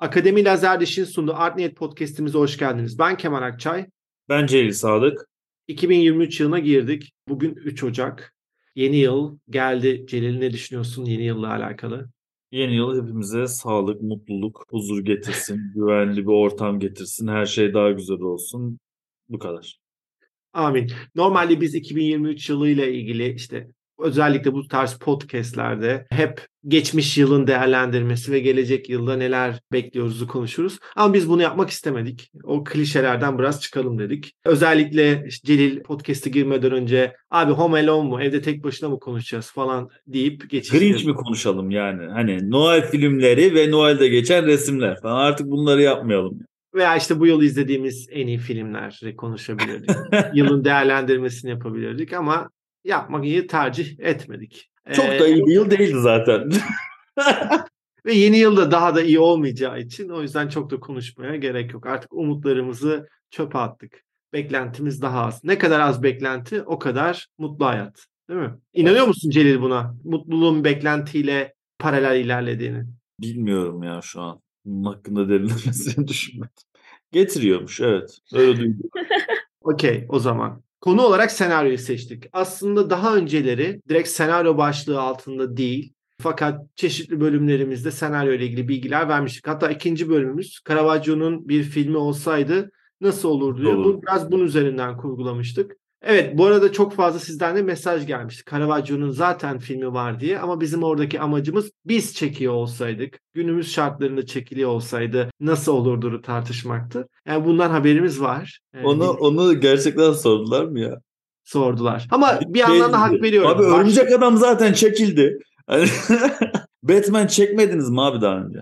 Akademi Lazerdiş'in sunduğu Art Niyet Podcast'imize hoş geldiniz. Ben Kemal Akçay. Ben Celil Sadık. 2023 yılına girdik. Bugün 3 Ocak. Yeni yıl geldi. Celil ne düşünüyorsun yeni yılla alakalı? Yeni yıl hepimize sağlık, mutluluk, huzur getirsin, güvenli bir ortam getirsin, her şey daha güzel olsun. Bu kadar. Amin. Normalde biz 2023 yılıyla ilgili işte özellikle bu tarz podcastlerde hep geçmiş yılın değerlendirmesi ve gelecek yılda neler bekliyoruzu konuşuruz. Ama biz bunu yapmak istemedik. O klişelerden biraz çıkalım dedik. Özellikle Celil podcast'e girmeden önce abi Home Alone mu evde tek başına mı konuşacağız falan deyip geçiştirdik. Grinch mi konuşalım yani? Hani Noel filmleri ve Noel'de geçen resimler falan artık bunları yapmayalım. Veya işte bu yıl izlediğimiz en iyi filmleri konuşabilirdik. Yılın değerlendirmesini yapabilirdik ama yapmayı tercih etmedik. Çok ee, da iyi bir yıl değildi zaten. ve yeni yılda daha da iyi olmayacağı için o yüzden çok da konuşmaya gerek yok. Artık umutlarımızı çöpe attık. Beklentimiz daha az. Ne kadar az beklenti o kadar mutlu hayat. Değil mi? İnanıyor musun Celil buna? Mutluluğun beklentiyle paralel ilerlediğini. Bilmiyorum ya şu an. Bunun hakkında derinlemesine düşünmedim. Getiriyormuş evet. Öyle duydum. Okey o zaman. Konu olarak senaryoyu seçtik. Aslında daha önceleri direkt senaryo başlığı altında değil. Fakat çeşitli bölümlerimizde senaryo ile ilgili bilgiler vermiştik. Hatta ikinci bölümümüz Caravaggio'nun bir filmi olsaydı nasıl olurdu diye bu, biraz bunun üzerinden kurgulamıştık. Evet bu arada çok fazla sizden de mesaj gelmişti. Caravaggio'nun zaten filmi var diye ama bizim oradaki amacımız biz çekiyor olsaydık, günümüz şartlarında çekiliyor olsaydı nasıl olurdu tartışmaktı. Yani bundan haberimiz var. Yani onu onu gerçekten sordular mı ya? Sordular. Ama bir, bir şey yandan da hak veriyorum. Abi Örümcek Adam zaten çekildi. Batman çekmediniz mi abi daha önce?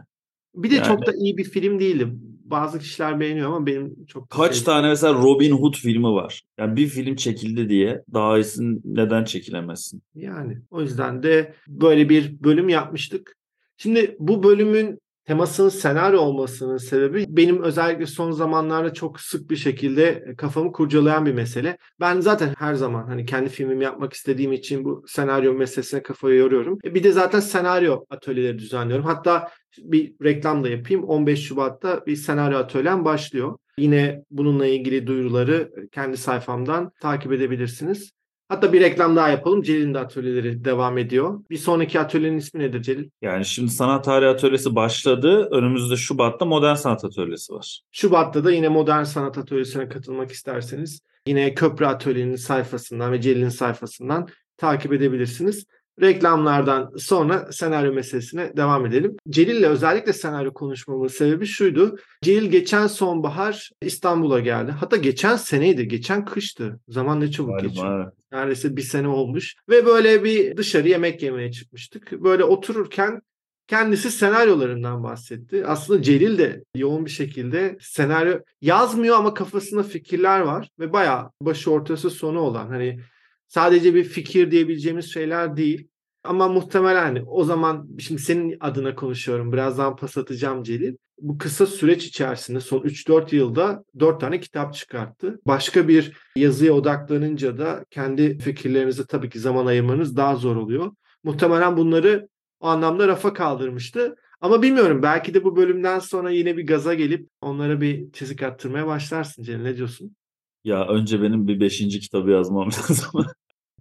Bir de yani... çok da iyi bir film değildi bazı kişiler beğeniyor ama benim çok kaç şey... tane mesela Robin Hood filmi var. Yani bir film çekildi diye daha iyisini neden çekilemezsin? Yani o yüzden de böyle bir bölüm yapmıştık. Şimdi bu bölümün temasının senaryo olmasının sebebi benim özellikle son zamanlarda çok sık bir şekilde kafamı kurcalayan bir mesele. Ben zaten her zaman hani kendi filmimi yapmak istediğim için bu senaryo meselesine kafayı yoruyorum. E, bir de zaten senaryo atölyeleri düzenliyorum. Hatta bir reklam da yapayım. 15 Şubat'ta bir senaryo atölyem başlıyor. Yine bununla ilgili duyuruları kendi sayfamdan takip edebilirsiniz. Hatta bir reklam daha yapalım. Celil'in de atölyeleri devam ediyor. Bir sonraki atölyenin ismi nedir Celil? Yani şimdi sanat tarihi atölyesi başladı. Önümüzde Şubat'ta modern sanat atölyesi var. Şubat'ta da yine modern sanat atölyesine katılmak isterseniz yine Köprü Atölye'nin sayfasından ve Celil'in sayfasından takip edebilirsiniz. Reklamlardan sonra senaryo meselesine devam edelim. Celil'le özellikle senaryo konuşmamın sebebi şuydu. Celil geçen sonbahar İstanbul'a geldi. Hatta geçen seneydi, geçen kıştı. Zaman ne çabuk Galiba. geçiyor. Neredeyse bir sene olmuş. Ve böyle bir dışarı yemek yemeye çıkmıştık. Böyle otururken kendisi senaryolarından bahsetti. Aslında Celil de yoğun bir şekilde senaryo yazmıyor ama kafasında fikirler var ve bayağı başı ortası sonu olan hani sadece bir fikir diyebileceğimiz şeyler değil. Ama muhtemelen hani o zaman şimdi senin adına konuşuyorum. Birazdan pas atacağım Celil. Bu kısa süreç içerisinde son 3-4 yılda 4 tane kitap çıkarttı. Başka bir yazıya odaklanınca da kendi fikirlerinize tabii ki zaman ayırmanız daha zor oluyor. Muhtemelen bunları o anlamda rafa kaldırmıştı. Ama bilmiyorum belki de bu bölümden sonra yine bir gaza gelip onlara bir çizik attırmaya başlarsın Celil. Ne diyorsun? Ya önce benim bir beşinci kitabı yazmam lazım.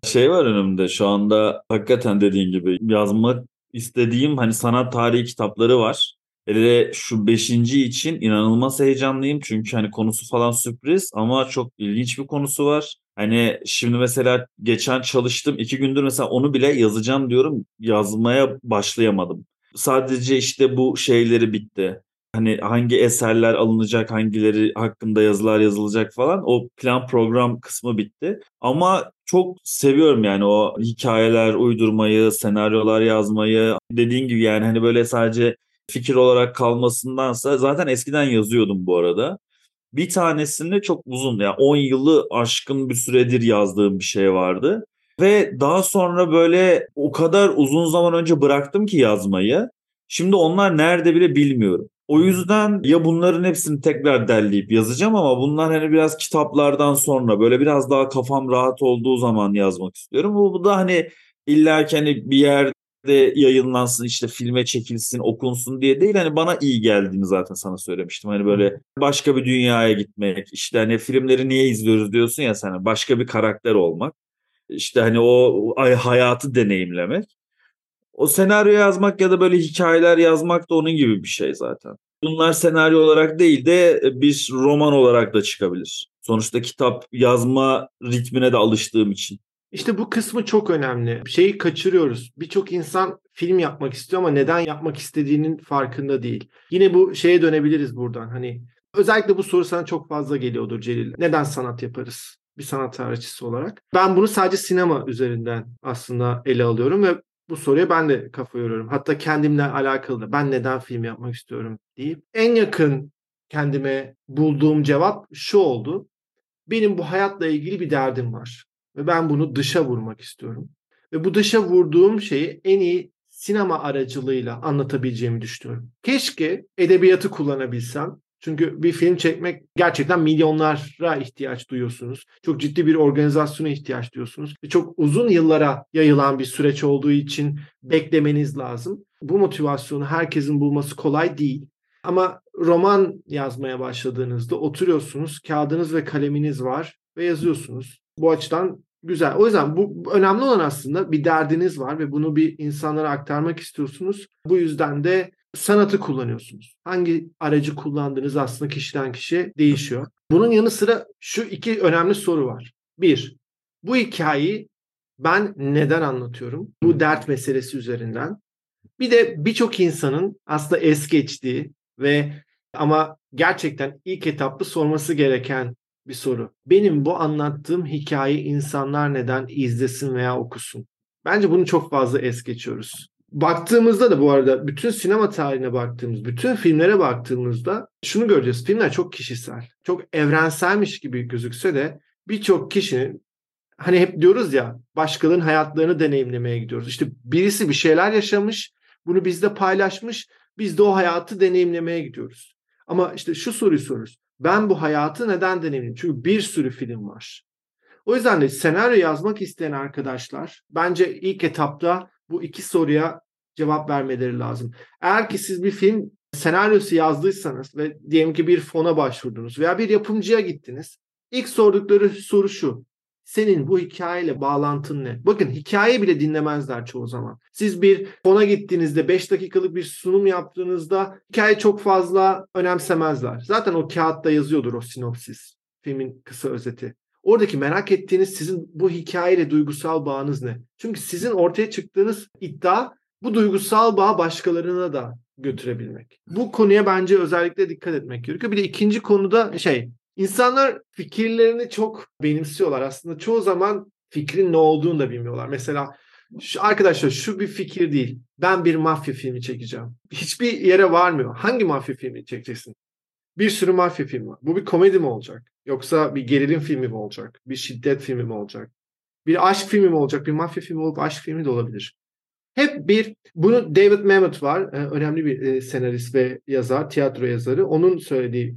şey var önümde şu anda hakikaten dediğin gibi yazmak istediğim hani sanat tarihi kitapları var. Hele şu beşinci için inanılmaz heyecanlıyım. Çünkü hani konusu falan sürpriz ama çok ilginç bir konusu var. Hani şimdi mesela geçen çalıştım iki gündür mesela onu bile yazacağım diyorum yazmaya başlayamadım. Sadece işte bu şeyleri bitti hani hangi eserler alınacak, hangileri hakkında yazılar yazılacak falan o plan program kısmı bitti. Ama çok seviyorum yani o hikayeler uydurmayı, senaryolar yazmayı. Dediğin gibi yani hani böyle sadece fikir olarak kalmasındansa zaten eskiden yazıyordum bu arada. Bir tanesinde çok uzun yani 10 yılı aşkın bir süredir yazdığım bir şey vardı. Ve daha sonra böyle o kadar uzun zaman önce bıraktım ki yazmayı. Şimdi onlar nerede bile bilmiyorum. O yüzden ya bunların hepsini tekrar derleyip yazacağım ama bunlar hani biraz kitaplardan sonra böyle biraz daha kafam rahat olduğu zaman yazmak istiyorum. Bu, bu da hani illa ki hani bir yerde de yayınlansın işte filme çekilsin okunsun diye değil hani bana iyi geldiğini zaten sana söylemiştim. Hani böyle başka bir dünyaya gitmek işte hani filmleri niye izliyoruz diyorsun ya sana başka bir karakter olmak işte hani o ay hayatı deneyimlemek. O senaryo yazmak ya da böyle hikayeler yazmak da onun gibi bir şey zaten. Bunlar senaryo olarak değil de bir roman olarak da çıkabilir. Sonuçta kitap yazma ritmine de alıştığım için. İşte bu kısmı çok önemli. Şeyi kaçırıyoruz. Birçok insan film yapmak istiyor ama neden yapmak istediğinin farkında değil. Yine bu şeye dönebiliriz buradan. Hani özellikle bu soru sana çok fazla geliyordur Celil. Neden sanat yaparız? Bir sanat tarihçisi olarak. Ben bunu sadece sinema üzerinden aslında ele alıyorum ve bu soruya ben de kafa yoruyorum. Hatta kendimle alakalı da ben neden film yapmak istiyorum deyip en yakın kendime bulduğum cevap şu oldu. Benim bu hayatla ilgili bir derdim var ve ben bunu dışa vurmak istiyorum. Ve bu dışa vurduğum şeyi en iyi sinema aracılığıyla anlatabileceğimi düşünüyorum. Keşke edebiyatı kullanabilsem. Çünkü bir film çekmek gerçekten milyonlara ihtiyaç duyuyorsunuz. Çok ciddi bir organizasyona ihtiyaç duyuyorsunuz. Ve çok uzun yıllara yayılan bir süreç olduğu için beklemeniz lazım. Bu motivasyonu herkesin bulması kolay değil. Ama roman yazmaya başladığınızda oturuyorsunuz, kağıdınız ve kaleminiz var ve yazıyorsunuz. Bu açıdan güzel. O yüzden bu önemli olan aslında bir derdiniz var ve bunu bir insanlara aktarmak istiyorsunuz. Bu yüzden de sanatı kullanıyorsunuz. Hangi aracı kullandığınız aslında kişiden kişiye değişiyor. Bunun yanı sıra şu iki önemli soru var. Bir, bu hikayeyi ben neden anlatıyorum? Bu dert meselesi üzerinden. Bir de birçok insanın aslında es geçtiği ve ama gerçekten ilk etapta sorması gereken bir soru. Benim bu anlattığım hikayeyi insanlar neden izlesin veya okusun? Bence bunu çok fazla es geçiyoruz. Baktığımızda da bu arada bütün sinema tarihine baktığımız, bütün filmlere baktığımızda şunu göreceğiz. Filmler çok kişisel, çok evrenselmiş gibi gözükse de birçok kişinin hani hep diyoruz ya başkalarının hayatlarını deneyimlemeye gidiyoruz. İşte birisi bir şeyler yaşamış, bunu bizde paylaşmış, biz de o hayatı deneyimlemeye gidiyoruz. Ama işte şu soruyu soruyoruz. Ben bu hayatı neden deneyimleyeyim? Çünkü bir sürü film var. O yüzden de senaryo yazmak isteyen arkadaşlar bence ilk etapta bu iki soruya cevap vermeleri lazım. Eğer ki siz bir film senaryosu yazdıysanız ve diyelim ki bir fona başvurdunuz veya bir yapımcıya gittiniz. İlk sordukları soru şu. Senin bu hikayeyle bağlantın ne? Bakın hikaye bile dinlemezler çoğu zaman. Siz bir fona gittiğinizde 5 dakikalık bir sunum yaptığınızda hikaye çok fazla önemsemezler. Zaten o kağıtta yazıyordur o sinopsis. Filmin kısa özeti. Oradaki merak ettiğiniz sizin bu hikayeyle duygusal bağınız ne? Çünkü sizin ortaya çıktığınız iddia bu duygusal bağı başkalarına da götürebilmek. Bu konuya bence özellikle dikkat etmek gerekiyor. Bir de ikinci konuda şey İnsanlar fikirlerini çok benimsiyorlar. Aslında çoğu zaman fikrin ne olduğunu da bilmiyorlar. Mesela şu, arkadaşlar şu bir fikir değil. Ben bir mafya filmi çekeceğim. Hiçbir yere varmıyor. Hangi mafya filmi çekeceksin? Bir sürü mafya filmi var. Bu bir komedi mi olacak? Yoksa bir gerilim filmi mi olacak? Bir şiddet filmi mi olacak? Bir aşk filmi mi olacak? Bir mafya filmi olup aşk filmi de olabilir. Hep bir, bunu David Mamet var. Önemli bir senarist ve yazar, tiyatro yazarı. Onun söylediği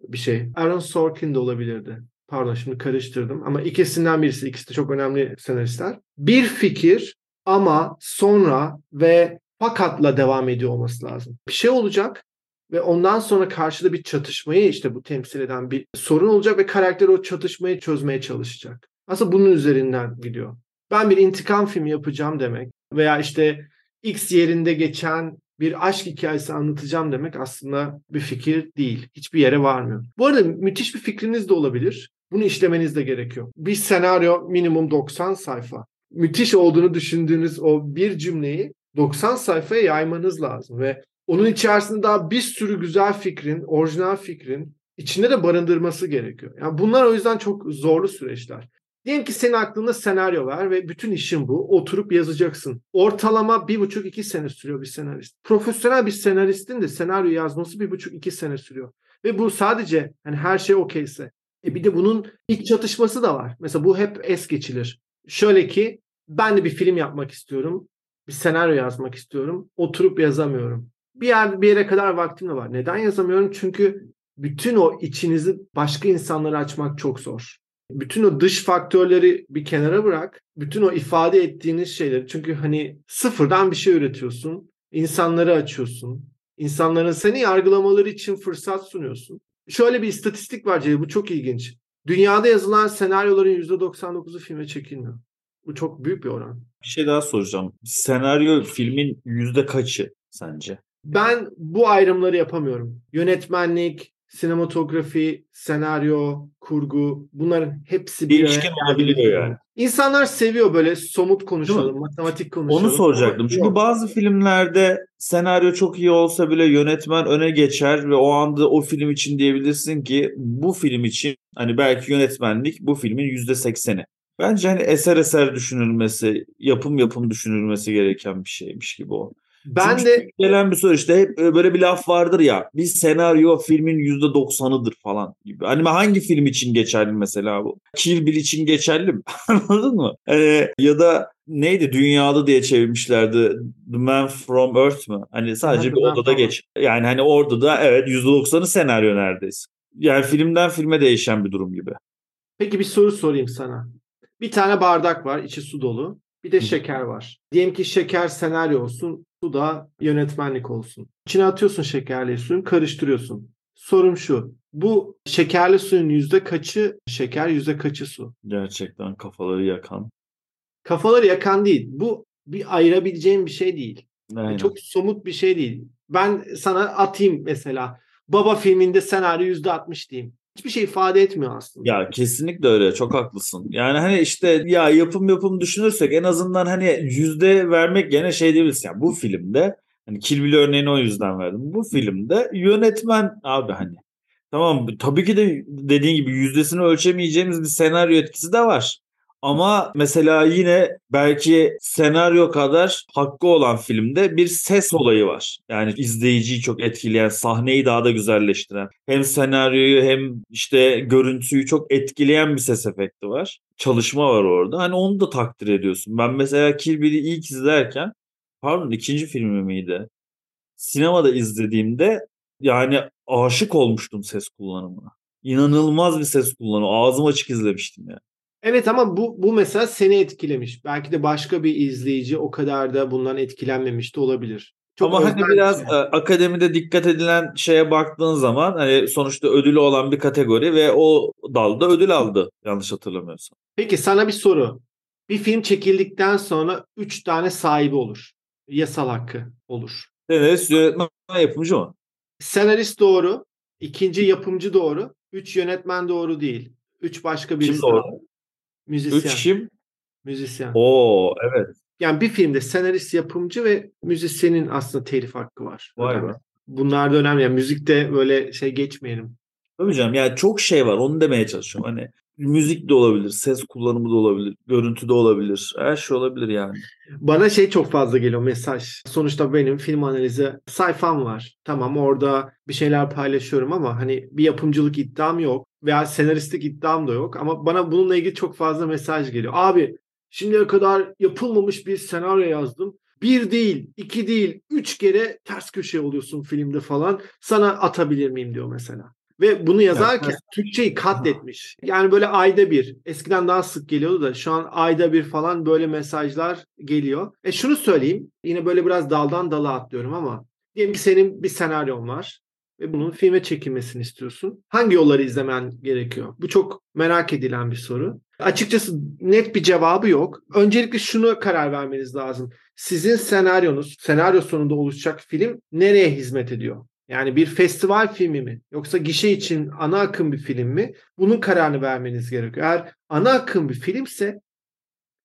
bir şey. Aaron Sorkin de olabilirdi. Pardon şimdi karıştırdım ama ikisinden birisi. İkisi de çok önemli senaristler. Bir fikir ama sonra ve fakatla devam ediyor olması lazım. Bir şey olacak ve ondan sonra karşıda bir çatışmayı işte bu temsil eden bir sorun olacak ve karakter o çatışmayı çözmeye çalışacak. Aslında bunun üzerinden gidiyor. Ben bir intikam filmi yapacağım demek veya işte X yerinde geçen bir aşk hikayesi anlatacağım demek aslında bir fikir değil. Hiçbir yere varmıyor. Bu arada müthiş bir fikriniz de olabilir. Bunu işlemeniz de gerekiyor. Bir senaryo minimum 90 sayfa. Müthiş olduğunu düşündüğünüz o bir cümleyi 90 sayfaya yaymanız lazım ve onun içerisinde daha bir sürü güzel fikrin, orijinal fikrin içinde de barındırması gerekiyor. Yani bunlar o yüzden çok zorlu süreçler. Diyelim ki senin aklında senaryo var ve bütün işin bu. Oturup yazacaksın. Ortalama bir buçuk iki sene sürüyor bir senarist. Profesyonel bir senaristin de senaryo yazması bir buçuk iki sene sürüyor. Ve bu sadece hani her şey okeyse. E bir de bunun ilk çatışması da var. Mesela bu hep es geçilir. Şöyle ki ben de bir film yapmak istiyorum. Bir senaryo yazmak istiyorum. Oturup yazamıyorum. Bir yer bir yere kadar vaktim de var. Neden yazamıyorum? Çünkü bütün o içinizi başka insanlara açmak çok zor. bütün o dış faktörleri bir kenara bırak. Bütün o ifade ettiğiniz şeyleri çünkü hani sıfırdan bir şey üretiyorsun. insanları açıyorsun. İnsanların seni yargılamaları için fırsat sunuyorsun. Şöyle bir istatistik var Ceyli, bu çok ilginç. Dünyada yazılan senaryoların %99'u filme çekilmiyor. Bu çok büyük bir oran. Bir şey daha soracağım. Senaryo filmin yüzde kaçı sence? Ben bu ayrımları yapamıyorum. Yönetmenlik, sinematografi, senaryo, kurgu bunların hepsi bir araya olabiliyor yani. İnsanlar seviyor böyle somut konuşalım, matematik konuşalım. Onu soracaktım. Çünkü Yok. bazı filmlerde senaryo çok iyi olsa bile yönetmen öne geçer ve o anda o film için diyebilirsin ki bu film için hani belki yönetmenlik bu filmin yüzde sekseni. Bence hani eser eser düşünülmesi, yapım yapım düşünülmesi gereken bir şeymiş gibi o. ben Çünkü de gelen bir soru işte hep böyle bir laf vardır ya. Bir senaryo filmin yüzde doksanıdır falan gibi. Hani hangi film için geçerli mesela bu? Kill Bill için geçerli mi? Anladın mı? Hani ya da neydi Dünyalı diye çevirmişlerdi. The Man From Earth mı? Hani sadece bir odada geç. Yani hani orada da evet yüzde doksanı senaryo neredeyse. Yani filmden filme değişen bir durum gibi. peki bir soru sorayım sana. Bir tane bardak var, içi su dolu. Bir de şeker var. Diyelim ki şeker senaryo olsun, su da yönetmenlik olsun. İçine atıyorsun şekerli suyun, karıştırıyorsun. Sorum şu. Bu şekerli suyun yüzde kaçı şeker, yüzde kaçı su? Gerçekten kafaları yakan. Kafaları yakan değil. Bu bir ayırabileceğim bir şey değil. Aynen. Çok somut bir şey değil. Ben sana atayım mesela. Baba filminde senaryo yüzde altmış diyeyim. Hiçbir şey ifade etmiyor aslında. Ya kesinlikle öyle çok haklısın. Yani hani işte ya yapım yapım düşünürsek en azından hani yüzde vermek gene şey diyebiliriz. Yani bu filmde hani Kill Bill örneğini o yüzden verdim. Bu filmde yönetmen abi hani tamam tabii ki de dediğin gibi yüzdesini ölçemeyeceğimiz bir senaryo etkisi de var. Ama mesela yine belki senaryo kadar hakkı olan filmde bir ses olayı var. Yani izleyiciyi çok etkileyen, sahneyi daha da güzelleştiren, hem senaryoyu hem işte görüntüyü çok etkileyen bir ses efekti var. Çalışma var orada. Hani onu da takdir ediyorsun. Ben mesela Kill Bill'i ilk izlerken, pardon ikinci filmi miydi? Sinemada izlediğimde yani aşık olmuştum ses kullanımına. İnanılmaz bir ses kullanımı. Ağzım açık izlemiştim ya. Evet ama bu bu mesela seni etkilemiş. Belki de başka bir izleyici o kadar da bundan etkilenmemiş de olabilir. Çok Ama hani biraz şey. e, akademide dikkat edilen şeye baktığın zaman hani sonuçta ödülü olan bir kategori ve o dalda ödül aldı yanlış hatırlamıyorsam. Peki sana bir soru. Bir film çekildikten sonra 3 tane sahibi olur. Yasal hakkı olur. Senarist yönetmen yapımcı mı? Senarist doğru. ikinci yapımcı doğru. Üç yönetmen doğru değil. Üç başka birisi. Kim doğru? Müzisyen. Üç kim? Müzisyen. Oo evet. Yani bir filmde senarist, yapımcı ve müzisyenin aslında telif hakkı var. Vay be. Bunlar da önemli. Yani müzikte böyle şey geçmeyelim. Tabii canım yani çok şey var onu demeye çalışıyorum. Hani müzik de olabilir, ses kullanımı da olabilir, görüntü de olabilir. Her şey olabilir yani. Bana şey çok fazla geliyor mesaj. Sonuçta benim film analizi sayfam var. Tamam orada bir şeyler paylaşıyorum ama hani bir yapımcılık iddiam yok veya senaristlik iddiam da yok ama bana bununla ilgili çok fazla mesaj geliyor. Abi şimdiye kadar yapılmamış bir senaryo yazdım. Bir değil, iki değil, üç kere ters köşe oluyorsun filmde falan. Sana atabilir miyim diyor mesela. Ve bunu yazarken ters- Türkçeyi katletmiş. Yani böyle ayda bir. Eskiden daha sık geliyordu da şu an ayda bir falan böyle mesajlar geliyor. E şunu söyleyeyim. Yine böyle biraz daldan dala atlıyorum ama diyelim ki senin bir senaryon var ve bunun filme çekilmesini istiyorsun. Hangi yolları izlemen gerekiyor? Bu çok merak edilen bir soru. Açıkçası net bir cevabı yok. Öncelikle şunu karar vermeniz lazım. Sizin senaryonuz, senaryo sonunda oluşacak film nereye hizmet ediyor? Yani bir festival filmi mi? Yoksa gişe için ana akım bir film mi? Bunun kararını vermeniz gerekiyor. Eğer ana akım bir filmse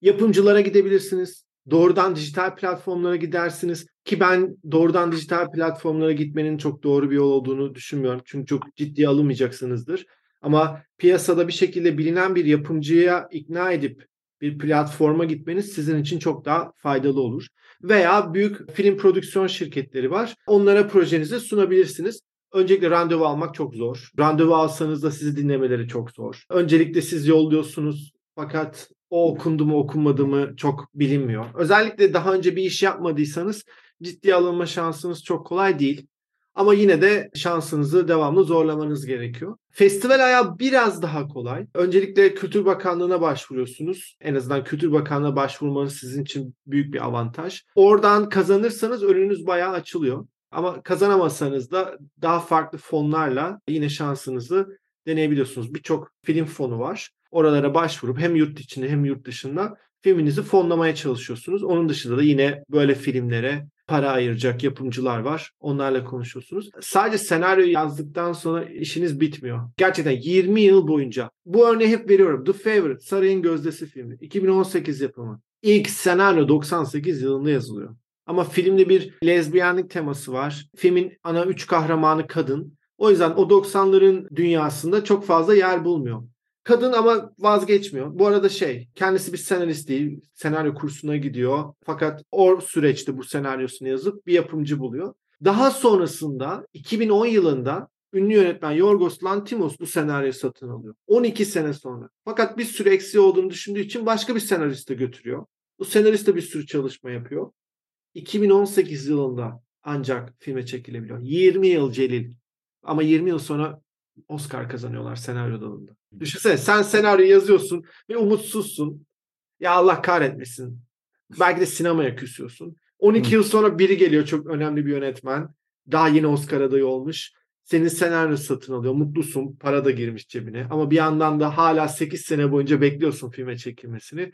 yapımcılara gidebilirsiniz. Doğrudan dijital platformlara gidersiniz. Ki ben doğrudan dijital platformlara gitmenin çok doğru bir yol olduğunu düşünmüyorum. Çünkü çok ciddiye alınmayacaksınızdır. Ama piyasada bir şekilde bilinen bir yapımcıya ikna edip bir platforma gitmeniz sizin için çok daha faydalı olur. Veya büyük film prodüksiyon şirketleri var. Onlara projenizi sunabilirsiniz. Öncelikle randevu almak çok zor. Randevu alsanız da sizi dinlemeleri çok zor. Öncelikle siz yolluyorsunuz fakat o okundu mu okunmadı mı çok bilinmiyor. Özellikle daha önce bir iş yapmadıysanız ciddiye alınma şansınız çok kolay değil. Ama yine de şansınızı devamlı zorlamanız gerekiyor. Festival ayağı biraz daha kolay. Öncelikle Kültür Bakanlığı'na başvuruyorsunuz. En azından Kültür Bakanlığı'na başvurmanız sizin için büyük bir avantaj. Oradan kazanırsanız önünüz bayağı açılıyor. Ama kazanamazsanız da daha farklı fonlarla yine şansınızı deneyebiliyorsunuz. Birçok film fonu var. Oralara başvurup hem yurt içinde hem yurt dışında filminizi fonlamaya çalışıyorsunuz. Onun dışında da yine böyle filmlere para ayıracak yapımcılar var. Onlarla konuşuyorsunuz. Sadece senaryo yazdıktan sonra işiniz bitmiyor. Gerçekten 20 yıl boyunca. Bu örneği hep veriyorum. The Favorite, Sarayın Gözdesi filmi. 2018 yapımı. İlk senaryo 98 yılında yazılıyor. Ama filmde bir lezbiyenlik teması var. Filmin ana üç kahramanı kadın. O yüzden o 90'ların dünyasında çok fazla yer bulmuyor. Kadın ama vazgeçmiyor. Bu arada şey, kendisi bir senarist değil. Senaryo kursuna gidiyor. Fakat o süreçte bu senaryosunu yazıp bir yapımcı buluyor. Daha sonrasında 2010 yılında ünlü yönetmen Yorgos Lantimos bu senaryoyu satın alıyor. 12 sene sonra. Fakat bir sürü eksiği olduğunu düşündüğü için başka bir senariste götürüyor. Bu senarist de bir sürü çalışma yapıyor. 2018 yılında ancak filme çekilebiliyor. 20 yıl Celil. Ama 20 yıl sonra Oscar kazanıyorlar senaryo dalında. Düşünsene sen senaryo yazıyorsun ve umutsuzsun. Ya Allah kahretmesin. Belki de sinemaya küsüyorsun. 12 yıl sonra biri geliyor çok önemli bir yönetmen. Daha yeni Oscar adayı olmuş. Senin senaryo satın alıyor. Mutlusun. Para da girmiş cebine. Ama bir yandan da hala 8 sene boyunca bekliyorsun filme çekilmesini.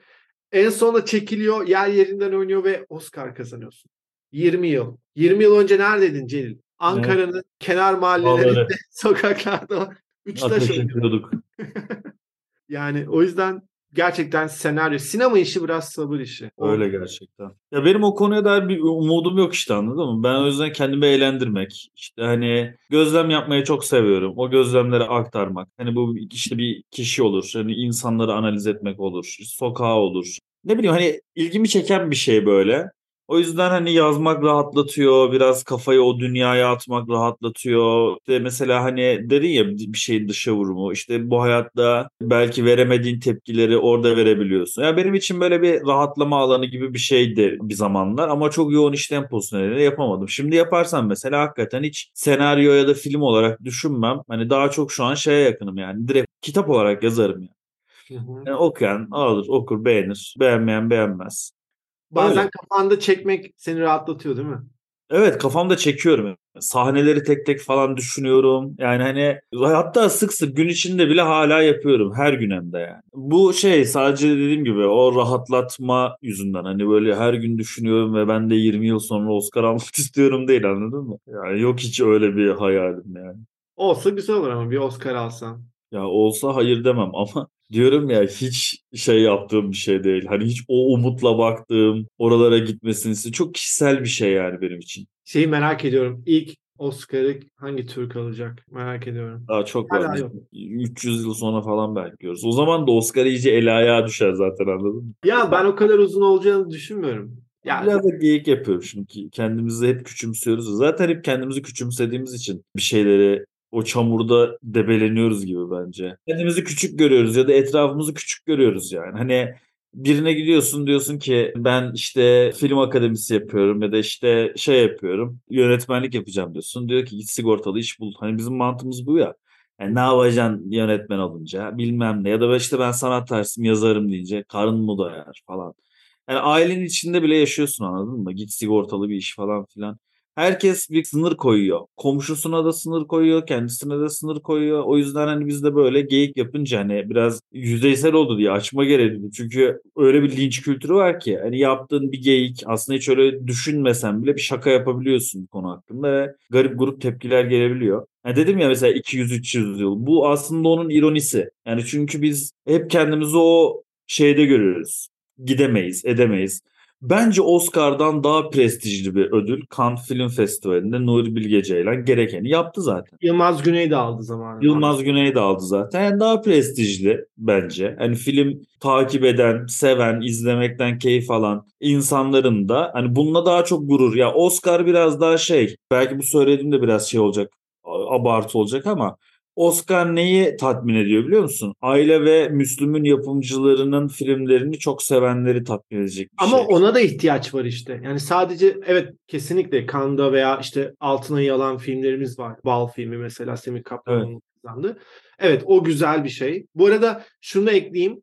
En sonunda çekiliyor. Yer yerinden oynuyor ve Oscar kazanıyorsun. 20 yıl. 20 yıl önce neredeydin Celil? Ankara'nın evet. kenar mahallelerinde, sokaklarda üç taş yapıyorduk. yani o yüzden gerçekten senaryo, sinema işi biraz sabır işi. Öyle gerçekten. Ya benim o konuya dair bir umudum yok işte anladın mı? Ben o yüzden kendimi eğlendirmek, işte hani gözlem yapmayı çok seviyorum. O gözlemleri aktarmak. Hani bu işte bir kişi olur, hani insanları analiz etmek olur, sokağı olur. Ne bileyim hani ilgimi çeken bir şey böyle. O yüzden hani yazmak rahatlatıyor. Biraz kafayı o dünyaya atmak rahatlatıyor. İşte mesela hani dedin ya bir şeyin dışa vurumu. İşte bu hayatta belki veremediğin tepkileri orada verebiliyorsun. Ya yani benim için böyle bir rahatlama alanı gibi bir şeydi bir zamanlar ama çok yoğun iş temposu nedeniyle yapamadım. Şimdi yaparsam mesela hakikaten hiç senaryo ya da film olarak düşünmem. Hani daha çok şu an şeye yakınım yani. Direkt kitap olarak yazarım yani. Yani okuyan alır, okur, beğenir. Beğenmeyen beğenmez. Bazen Öyle. kafanda çekmek seni rahatlatıyor değil mi? Evet kafamda çekiyorum. Sahneleri tek tek falan düşünüyorum. Yani hani hatta sık sık gün içinde bile hala yapıyorum. Her gün hem de yani. Bu şey sadece dediğim gibi o rahatlatma yüzünden. Hani böyle her gün düşünüyorum ve ben de 20 yıl sonra Oscar almak istiyorum değil anladın mı? Yani yok hiç öyle bir hayalim yani. Olsa güzel olur ama bir Oscar alsan. Ya olsa hayır demem ama diyorum ya hiç şey yaptığım bir şey değil. Hani hiç o umutla baktığım, oralara gitmesini çok kişisel bir şey yani benim için. Şeyi merak ediyorum. İlk Oscar'ı hangi Türk alacak? Merak ediyorum. Daha çok var. 300 yıl sonra falan bekliyoruz. O zaman da Oscar iyice el ayağa düşer zaten anladın mı? Ya ben o kadar uzun olacağını düşünmüyorum. Yani... Biraz da geyik yapıyorum çünkü kendimizi hep küçümsüyoruz. Zaten hep kendimizi küçümsediğimiz için bir şeyleri o çamurda debeleniyoruz gibi bence. Kendimizi küçük görüyoruz ya da etrafımızı küçük görüyoruz yani. Hani birine gidiyorsun diyorsun ki ben işte film akademisi yapıyorum ya da işte şey yapıyorum yönetmenlik yapacağım diyorsun. Diyor ki git sigortalı iş bul. Hani bizim mantığımız bu ya. Yani ne yapacaksın yönetmen olunca bilmem ne ya da işte ben sanat dersim yazarım deyince karın mı doyar falan. Yani ailenin içinde bile yaşıyorsun anladın mı? Git sigortalı bir iş falan filan herkes bir sınır koyuyor. Komşusuna da sınır koyuyor, kendisine de sınır koyuyor. O yüzden hani biz de böyle geyik yapınca hani biraz yüzeysel oldu diye açma gerekiyor. Çünkü öyle bir linç kültürü var ki hani yaptığın bir geyik aslında hiç öyle düşünmesen bile bir şaka yapabiliyorsun konu hakkında ve garip grup tepkiler gelebiliyor. Yani dedim ya mesela 200-300 yıl. Bu aslında onun ironisi. Yani çünkü biz hep kendimizi o şeyde görüyoruz. Gidemeyiz, edemeyiz. Bence Oscar'dan daha prestijli bir ödül Cannes Film Festivali'nde Nuri Bilge Ceylan gerekeni yaptı zaten. Yılmaz Güney de aldı zamanında. Yılmaz Güney de aldı zaten. Yani daha prestijli bence. Hani film takip eden, seven, izlemekten keyif alan insanların da hani bununla daha çok gurur. Ya Oscar biraz daha şey belki bu söylediğim de biraz şey olacak abartı olacak ama Oscar neyi tatmin ediyor biliyor musun? Aile ve Müslüm'ün yapımcılarının filmlerini çok sevenleri tatmin edecek bir Ama şey. ona da ihtiyaç var işte. Yani sadece evet kesinlikle Kanda veya işte Altına Yalan filmlerimiz var. Bal filmi mesela Semih Kaplan'ın evet. kazandı. Evet o güzel bir şey. Bu arada şunu ekleyeyim.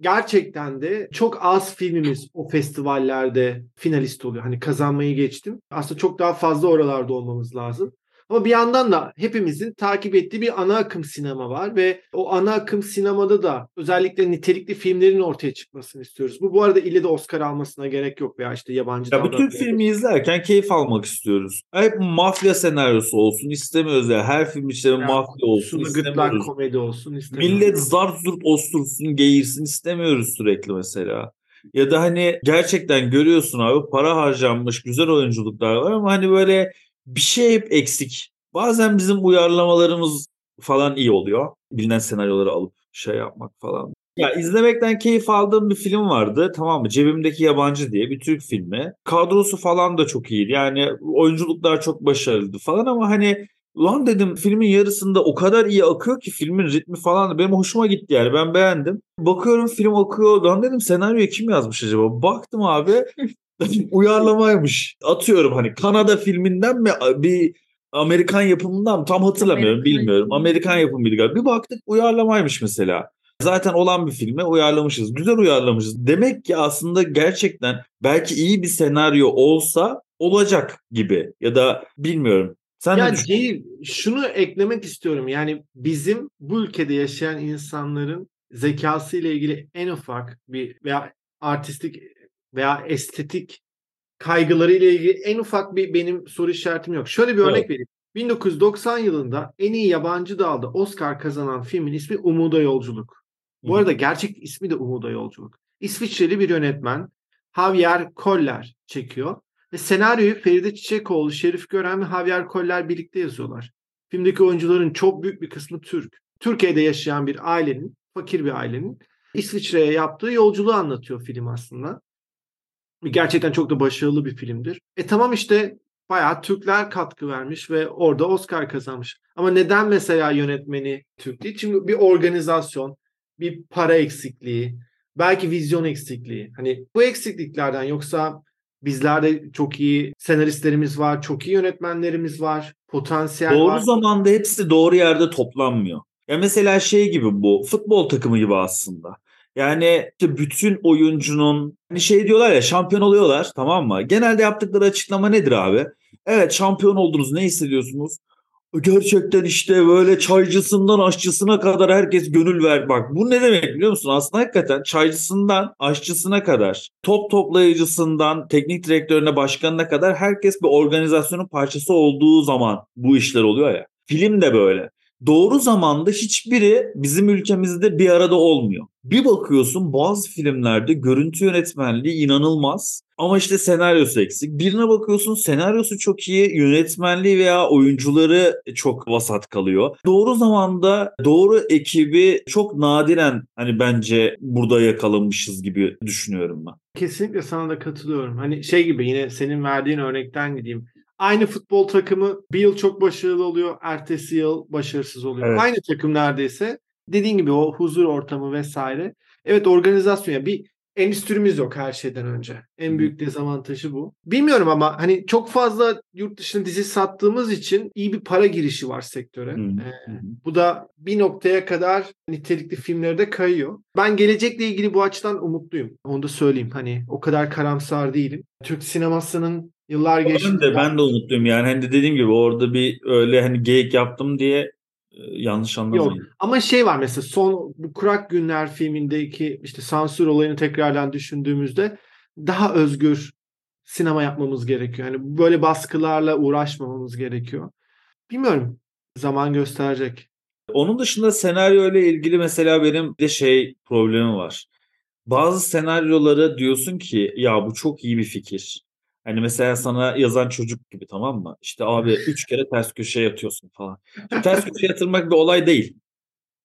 Gerçekten de çok az filmimiz o festivallerde finalist oluyor. Hani kazanmayı geçtim. Aslında çok daha fazla oralarda olmamız lazım. Ama bir yandan da hepimizin takip ettiği bir ana akım sinema var ve o ana akım sinemada da özellikle nitelikli filmlerin ortaya çıkmasını istiyoruz. Bu bu arada ille de Oscar almasına gerek yok veya işte yabancı Ya bu Türk filmi izlerken keyif almak istiyoruz. Hep mafya senaryosu olsun istemiyoruz ya. Her film içinde yani, mafya olsun istemiyoruz. komedi olsun istemiyoruz. Millet zart zurt ostursun, geğirsin istemiyoruz sürekli mesela. Ya da hani gerçekten görüyorsun abi para harcanmış, güzel oyunculuklar var ama hani böyle bir şey hep eksik. Bazen bizim uyarlamalarımız falan iyi oluyor. Bilinen senaryoları alıp şey yapmak falan. Ya izlemekten keyif aldığım bir film vardı. Tamam mı? Cebimdeki Yabancı diye bir Türk filmi. Kadrosu falan da çok iyiydi. Yani oyunculuklar çok başarılıydı falan ama hani Lan dedim filmin yarısında o kadar iyi akıyor ki filmin ritmi falan benim hoşuma gitti yani ben beğendim. Bakıyorum film akıyor. Lan dedim senaryoyu kim yazmış acaba? Baktım abi uyarlamaymış. Atıyorum hani Kanada filminden mi bir Amerikan yapımından mı tam hatırlamıyorum Amerikan bilmiyorum. Amerikan yapımıydı galiba. Bir baktık uyarlamaymış mesela. Zaten olan bir filme uyarlamışız. Güzel uyarlamışız. Demek ki aslında gerçekten belki iyi bir senaryo olsa olacak gibi ya da bilmiyorum. Sen ya değil, şunu eklemek istiyorum. Yani bizim bu ülkede yaşayan insanların zekası ile ilgili en ufak bir veya artistik veya estetik kaygıları ile ilgili en ufak bir benim soru işaretim yok. Şöyle bir örnek evet. vereyim. 1990 yılında en iyi yabancı dalda Oscar kazanan filmin ismi Umuda Yolculuk. Bu Hı. arada gerçek ismi de Umuda Yolculuk. İsviçreli bir yönetmen Javier Koller çekiyor. Ve senaryoyu Feride Çiçekoğlu, Şerif Gören ve Javier Koller birlikte yazıyorlar. Filmdeki oyuncuların çok büyük bir kısmı Türk. Türkiye'de yaşayan bir ailenin, fakir bir ailenin İsviçre'ye yaptığı yolculuğu anlatıyor film aslında. Gerçekten çok da başarılı bir filmdir. E tamam işte bayağı Türkler katkı vermiş ve orada Oscar kazanmış. Ama neden mesela yönetmeni Türk değil? Çünkü bir organizasyon, bir para eksikliği, belki vizyon eksikliği. Hani bu eksikliklerden yoksa bizlerde çok iyi senaristlerimiz var, çok iyi yönetmenlerimiz var, potansiyel doğru var. Doğru zamanda hepsi doğru yerde toplanmıyor. Ya mesela şey gibi bu futbol takımı gibi aslında. Yani işte bütün oyuncunun hani şey diyorlar ya şampiyon oluyorlar tamam mı? Genelde yaptıkları açıklama nedir abi? Evet şampiyon oldunuz ne hissediyorsunuz? Gerçekten işte böyle çaycısından aşçısına kadar herkes gönül ver. Bak bu ne demek biliyor musun? Aslında hakikaten çaycısından aşçısına kadar, top toplayıcısından teknik direktörüne, başkanına kadar herkes bir organizasyonun parçası olduğu zaman bu işler oluyor ya. Film de böyle doğru zamanda hiçbiri bizim ülkemizde bir arada olmuyor. Bir bakıyorsun bazı filmlerde görüntü yönetmenliği inanılmaz ama işte senaryosu eksik. Birine bakıyorsun senaryosu çok iyi, yönetmenliği veya oyuncuları çok vasat kalıyor. Doğru zamanda doğru ekibi çok nadiren hani bence burada yakalamışız gibi düşünüyorum ben. Kesinlikle sana da katılıyorum. Hani şey gibi yine senin verdiğin örnekten gideyim. Aynı futbol takımı bir yıl çok başarılı oluyor, ertesi yıl başarısız oluyor. Evet. Aynı takım neredeyse. Dediğin gibi o huzur ortamı vesaire. Evet organizasyon ya bir endüstrimiz yok her şeyden önce. En büyük dezavantajı bu. Bilmiyorum ama hani çok fazla yurt dışına dizi sattığımız için iyi bir para girişi var sektöre. Ee, bu da bir noktaya kadar nitelikli filmlere de kayıyor. Ben gelecekle ilgili bu açıdan umutluyum. Onu da söyleyeyim. Hani o kadar karamsar değilim. Türk sinemasının Yıllar geçti. Ben de, ben de umutluyum yani. Hani dediğim gibi orada bir öyle hani geyik yaptım diye e, yanlış anlamayın. Yok. Ama şey var mesela son bu Kurak Günler filmindeki işte sansür olayını tekrardan düşündüğümüzde daha özgür sinema yapmamız gerekiyor. Yani böyle baskılarla uğraşmamamız gerekiyor. Bilmiyorum. Zaman gösterecek. Onun dışında senaryo ile ilgili mesela benim de şey problemi var. Bazı senaryolara diyorsun ki ya bu çok iyi bir fikir. Hani mesela sana yazan çocuk gibi tamam mı? İşte abi üç kere ters köşeye yatıyorsun falan. Şimdi ters köşeye yatırmak bir olay değil.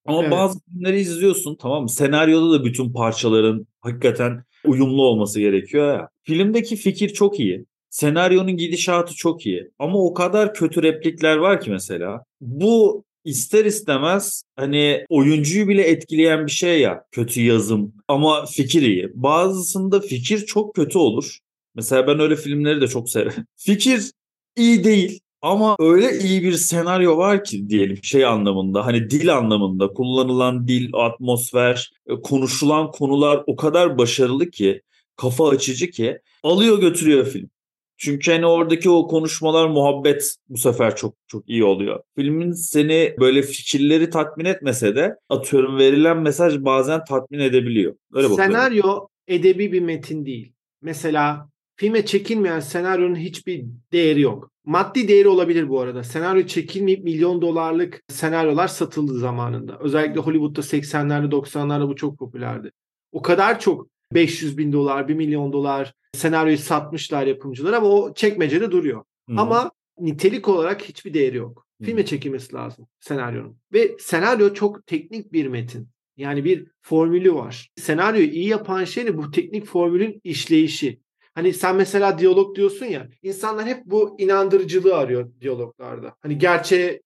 Ama evet. bazı filmleri izliyorsun tamam mı? Senaryoda da bütün parçaların hakikaten uyumlu olması gerekiyor ya. Filmdeki fikir çok iyi. Senaryonun gidişatı çok iyi. Ama o kadar kötü replikler var ki mesela. Bu ister istemez hani oyuncuyu bile etkileyen bir şey ya kötü yazım ama fikir iyi. Bazısında fikir çok kötü olur. Mesela ben öyle filmleri de çok severim. Fikir iyi değil ama öyle iyi bir senaryo var ki diyelim şey anlamında hani dil anlamında kullanılan dil, atmosfer, e, konuşulan konular o kadar başarılı ki kafa açıcı ki alıyor götürüyor film. Çünkü hani oradaki o konuşmalar, muhabbet bu sefer çok çok iyi oluyor. Filmin seni böyle fikirleri tatmin etmese de atıyorum verilen mesaj bazen tatmin edebiliyor. Öyle bakıyorum. Senaryo edebi bir metin değil. Mesela filme çekilmeyen senaryonun hiçbir değeri yok. Maddi değeri olabilir bu arada. Senaryo çekilmeyip milyon dolarlık senaryolar satıldı zamanında. Özellikle Hollywood'da 80'lerde 90'larda bu çok popülerdi. O kadar çok 500 bin dolar, 1 milyon dolar senaryoyu satmışlar yapımcılar ama o çekmecede duruyor. Hı. Ama nitelik olarak hiçbir değeri yok. Hı. Filme çekilmesi lazım senaryonun. Ve senaryo çok teknik bir metin. Yani bir formülü var. Senaryoyu iyi yapan şey de bu teknik formülün işleyişi. Hani sen mesela diyalog diyorsun ya, insanlar hep bu inandırıcılığı arıyor diyaloglarda. Hani gerçeğe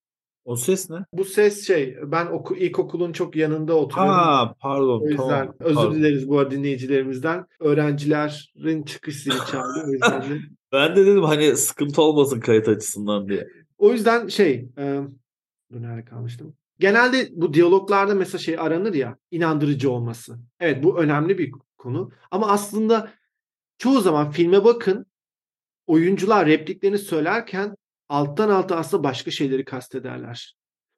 O ses ne? bu ses şey, ben oku, ilkokulun çok yanında oturuyorum. Ha pardon O yüzden tamam. özür pardon. dileriz bu arada dinleyicilerimizden. Öğrencilerin çıkış zili çaldı. O yüzden de, Ben de dedim hani sıkıntı olmasın kayıt açısından diye. o yüzden şey, e, nerede kalmıştım? Genelde bu diyaloglarda mesela şey aranır ya, inandırıcı olması. Evet bu önemli bir konu. Ama aslında çoğu zaman filme bakın, oyuncular repliklerini söylerken alttan alta aslında başka şeyleri kastederler.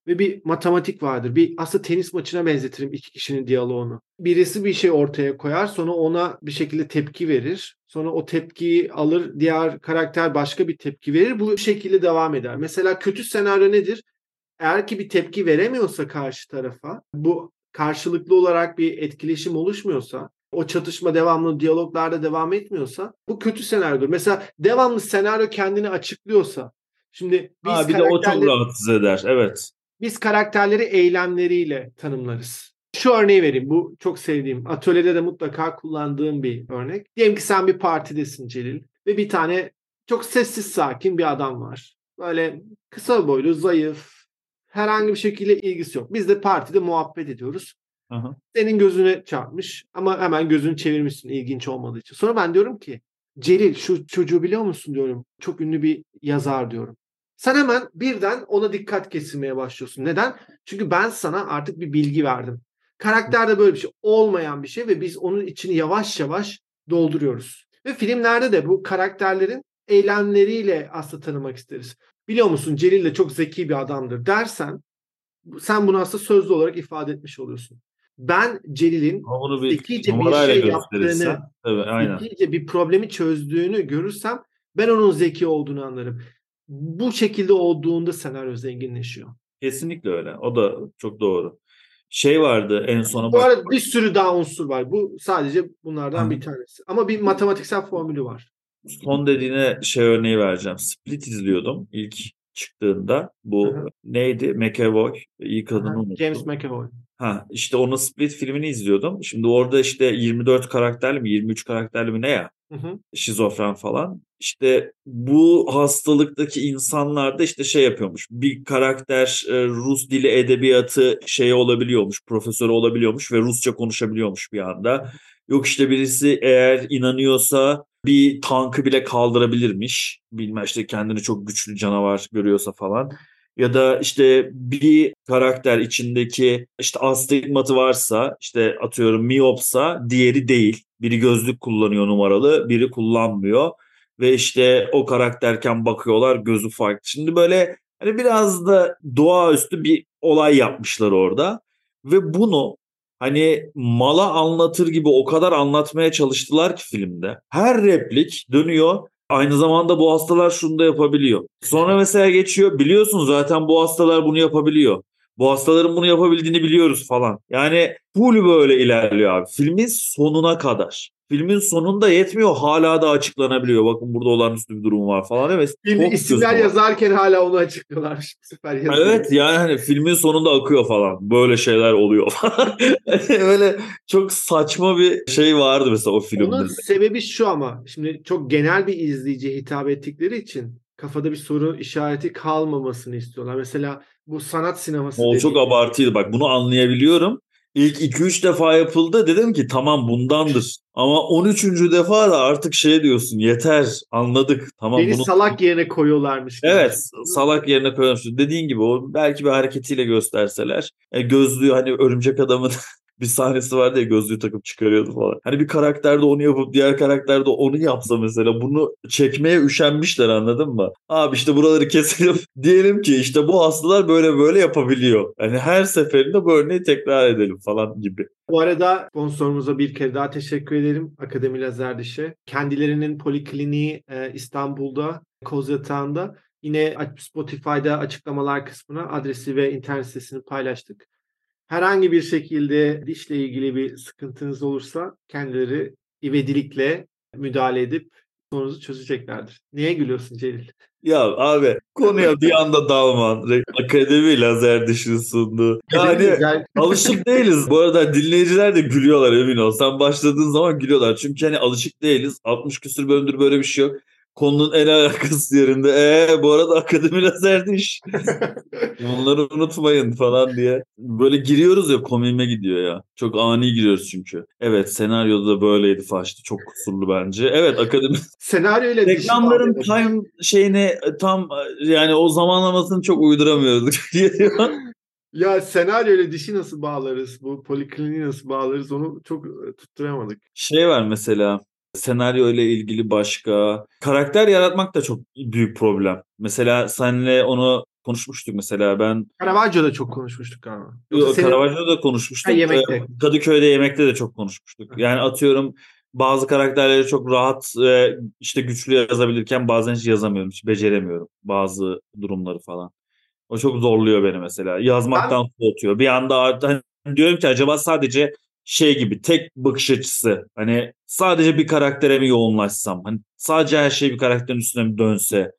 Ve bir matematik vardır. Bir aslında tenis maçına benzetirim iki kişinin diyaloğunu. Birisi bir şey ortaya koyar, sonra ona bir şekilde tepki verir. Sonra o tepkiyi alır, diğer karakter başka bir tepki verir. Bu şekilde devam eder. Mesela kötü senaryo nedir? Eğer ki bir tepki veremiyorsa karşı tarafa, bu karşılıklı olarak bir etkileşim oluşmuyorsa, o çatışma devamlı diyaloglarda devam etmiyorsa bu kötü senaryodur. Mesela devamlı senaryo kendini açıklıyorsa, şimdi biz Ha, bir de o çok rahatsız eder. Evet. biz karakterleri eylemleriyle tanımlarız. Şu örneği vereyim. Bu çok sevdiğim. Atölyede de mutlaka kullandığım bir örnek. Diyelim ki sen bir partidesin Celil ve bir tane çok sessiz sakin bir adam var. Böyle kısa boylu, zayıf, herhangi bir şekilde ilgisi yok. Biz de partide muhabbet ediyoruz. Aha. Senin gözüne çarpmış ama hemen gözünü çevirmişsin ilginç olmadığı için. Sonra ben diyorum ki Celil şu çocuğu biliyor musun diyorum. Çok ünlü bir yazar diyorum. Sen hemen birden ona dikkat kesilmeye başlıyorsun. Neden? Çünkü ben sana artık bir bilgi verdim. Karakterde böyle bir şey olmayan bir şey ve biz onun içini yavaş yavaş dolduruyoruz. Ve filmlerde de bu karakterlerin eylemleriyle aslında tanımak isteriz. Biliyor musun Celil de çok zeki bir adamdır dersen sen bunu aslında sözlü olarak ifade etmiş oluyorsun. Ben Celil'in zekice bir şey yaptığını, aynen. zekice bir problemi çözdüğünü görürsem ben onun zeki olduğunu anlarım. Bu şekilde olduğunda senaryo zenginleşiyor. Kesinlikle öyle. O da çok doğru. Şey vardı en sona Bu arada bir sürü daha unsur var. Bu sadece bunlardan Hı. bir tanesi. Ama bir matematiksel formülü var. Son dediğine şey örneği vereceğim. Split izliyordum ilk çıktığında. Bu Hı hı. neydi? McAvoy. İlk adını Aha, unuttum. James McAvoy. Ha işte onun Split filmini izliyordum. Şimdi orada işte 24 karakterli mi 23 karakterli mi ne ya? Hı hı. şizofren falan. İşte bu hastalıktaki insanlar da işte şey yapıyormuş. Bir karakter e, Rus dili edebiyatı şey olabiliyormuş, profesörü olabiliyormuş ve Rusça konuşabiliyormuş bir anda. Yok işte birisi eğer inanıyorsa bir tankı bile kaldırabilirmiş. Bilmem işte kendini çok güçlü canavar görüyorsa falan. Ya da işte bir karakter içindeki işte astigmatı varsa işte atıyorum miyopsa diğeri değil. Biri gözlük kullanıyor numaralı, biri kullanmıyor. Ve işte o karakterken bakıyorlar gözü farklı. Şimdi böyle hani biraz da doğaüstü bir olay yapmışlar orada. Ve bunu hani mala anlatır gibi o kadar anlatmaya çalıştılar ki filmde. Her replik dönüyor. Aynı zamanda bu hastalar şunu da yapabiliyor. Sonra mesela geçiyor. Biliyorsun zaten bu hastalar bunu yapabiliyor. Bu hastaların bunu yapabildiğini biliyoruz falan. Yani full böyle ilerliyor abi. Filmin sonuna kadar. Filmin sonunda yetmiyor hala da açıklanabiliyor. Bakın burada olağanüstü bir durum var falan. Evet. Film çok isimler yazarken hala onu açıklıyorlar. Süper yazıyor. Evet yani hani filmin sonunda akıyor falan. Böyle şeyler oluyor falan. Öyle çok saçma bir şey vardı mesela o filmde. Onun sebebi şu ama şimdi çok genel bir izleyiciye hitap ettikleri için kafada bir soru işareti kalmamasını istiyorlar. Mesela bu sanat sineması O çok abartıydı. Bak bunu anlayabiliyorum. İlk 2-3 defa yapıldı. Dedim ki tamam bundandır. Ama 13. defa da artık şey diyorsun yeter anladık. Tamam Beni bunu salak yerine koyuyorlarmış. gibi. Evet salak yerine koymuş. Dediğin gibi o belki bir hareketiyle gösterseler. E, gözlüğü hani örümcek adamın bir sahnesi vardı ya gözlüğü takıp çıkarıyordu falan. Hani bir karakter de onu yapıp diğer karakter de onu yapsa mesela bunu çekmeye üşenmişler anladın mı? Abi işte buraları keselim. Diyelim ki işte bu hastalar böyle böyle yapabiliyor. Hani her seferinde bu örneği tekrar edelim falan gibi. Bu arada sponsorumuza bir kere daha teşekkür ederim. Akademi Lazer Diş'e. Kendilerinin polikliniği e, İstanbul'da, Kozyatağı'nda. Yine Spotify'da açıklamalar kısmına adresi ve internet sitesini paylaştık. Herhangi bir şekilde dişle ilgili bir sıkıntınız olursa kendileri ivedilikle müdahale edip sorunuzu çözeceklerdir. Niye gülüyorsun Celil? Ya abi konuya bir anda dalman. Akademi lazer dişini sundu. Yani alışık değiliz. Bu arada dinleyiciler de gülüyorlar emin ol. Sen başladığın zaman gülüyorlar. Çünkü hani alışık değiliz. 60 küsür bölümdür böyle bir şey yok. Konunun en alakası yerinde. Ee bu arada akademi lazer diş. Bunları unutmayın falan diye. Böyle giriyoruz ya komiğime gidiyor ya. Çok ani giriyoruz çünkü. Evet senaryoda da böyleydi Faşlı. Çok kusurlu bence. Evet akademi Senaryo ile Reklamların bağlı. time şeyini tam yani o zamanlamasını çok uyduramıyorduk. Ya senaryo ile dişi nasıl bağlarız? Bu polikliniği nasıl bağlarız? Onu çok e, tutturamadık. şey var mesela senaryo ile ilgili başka karakter yaratmak da çok büyük problem. Mesela senle onu konuşmuştuk mesela ben Caravaggio'da çok konuşmuştuk galiba. Yoksa senin- Caravaggio'da da konuşmuştuk. Ha, yemekte. Kadıköy'de yemekte de çok konuşmuştuk. Yani atıyorum bazı karakterleri çok rahat işte güçlü yazabilirken bazen hiç yazamıyorum. Hiç beceremiyorum bazı durumları falan. O çok zorluyor beni mesela. Yazmaktan soğutuyor. Bir anda hani diyorum ki acaba sadece şey gibi tek bakış açısı. Hani sadece bir karaktere mi yoğunlaşsam? Hani sadece her şey bir karakterin üstüne mi dönse?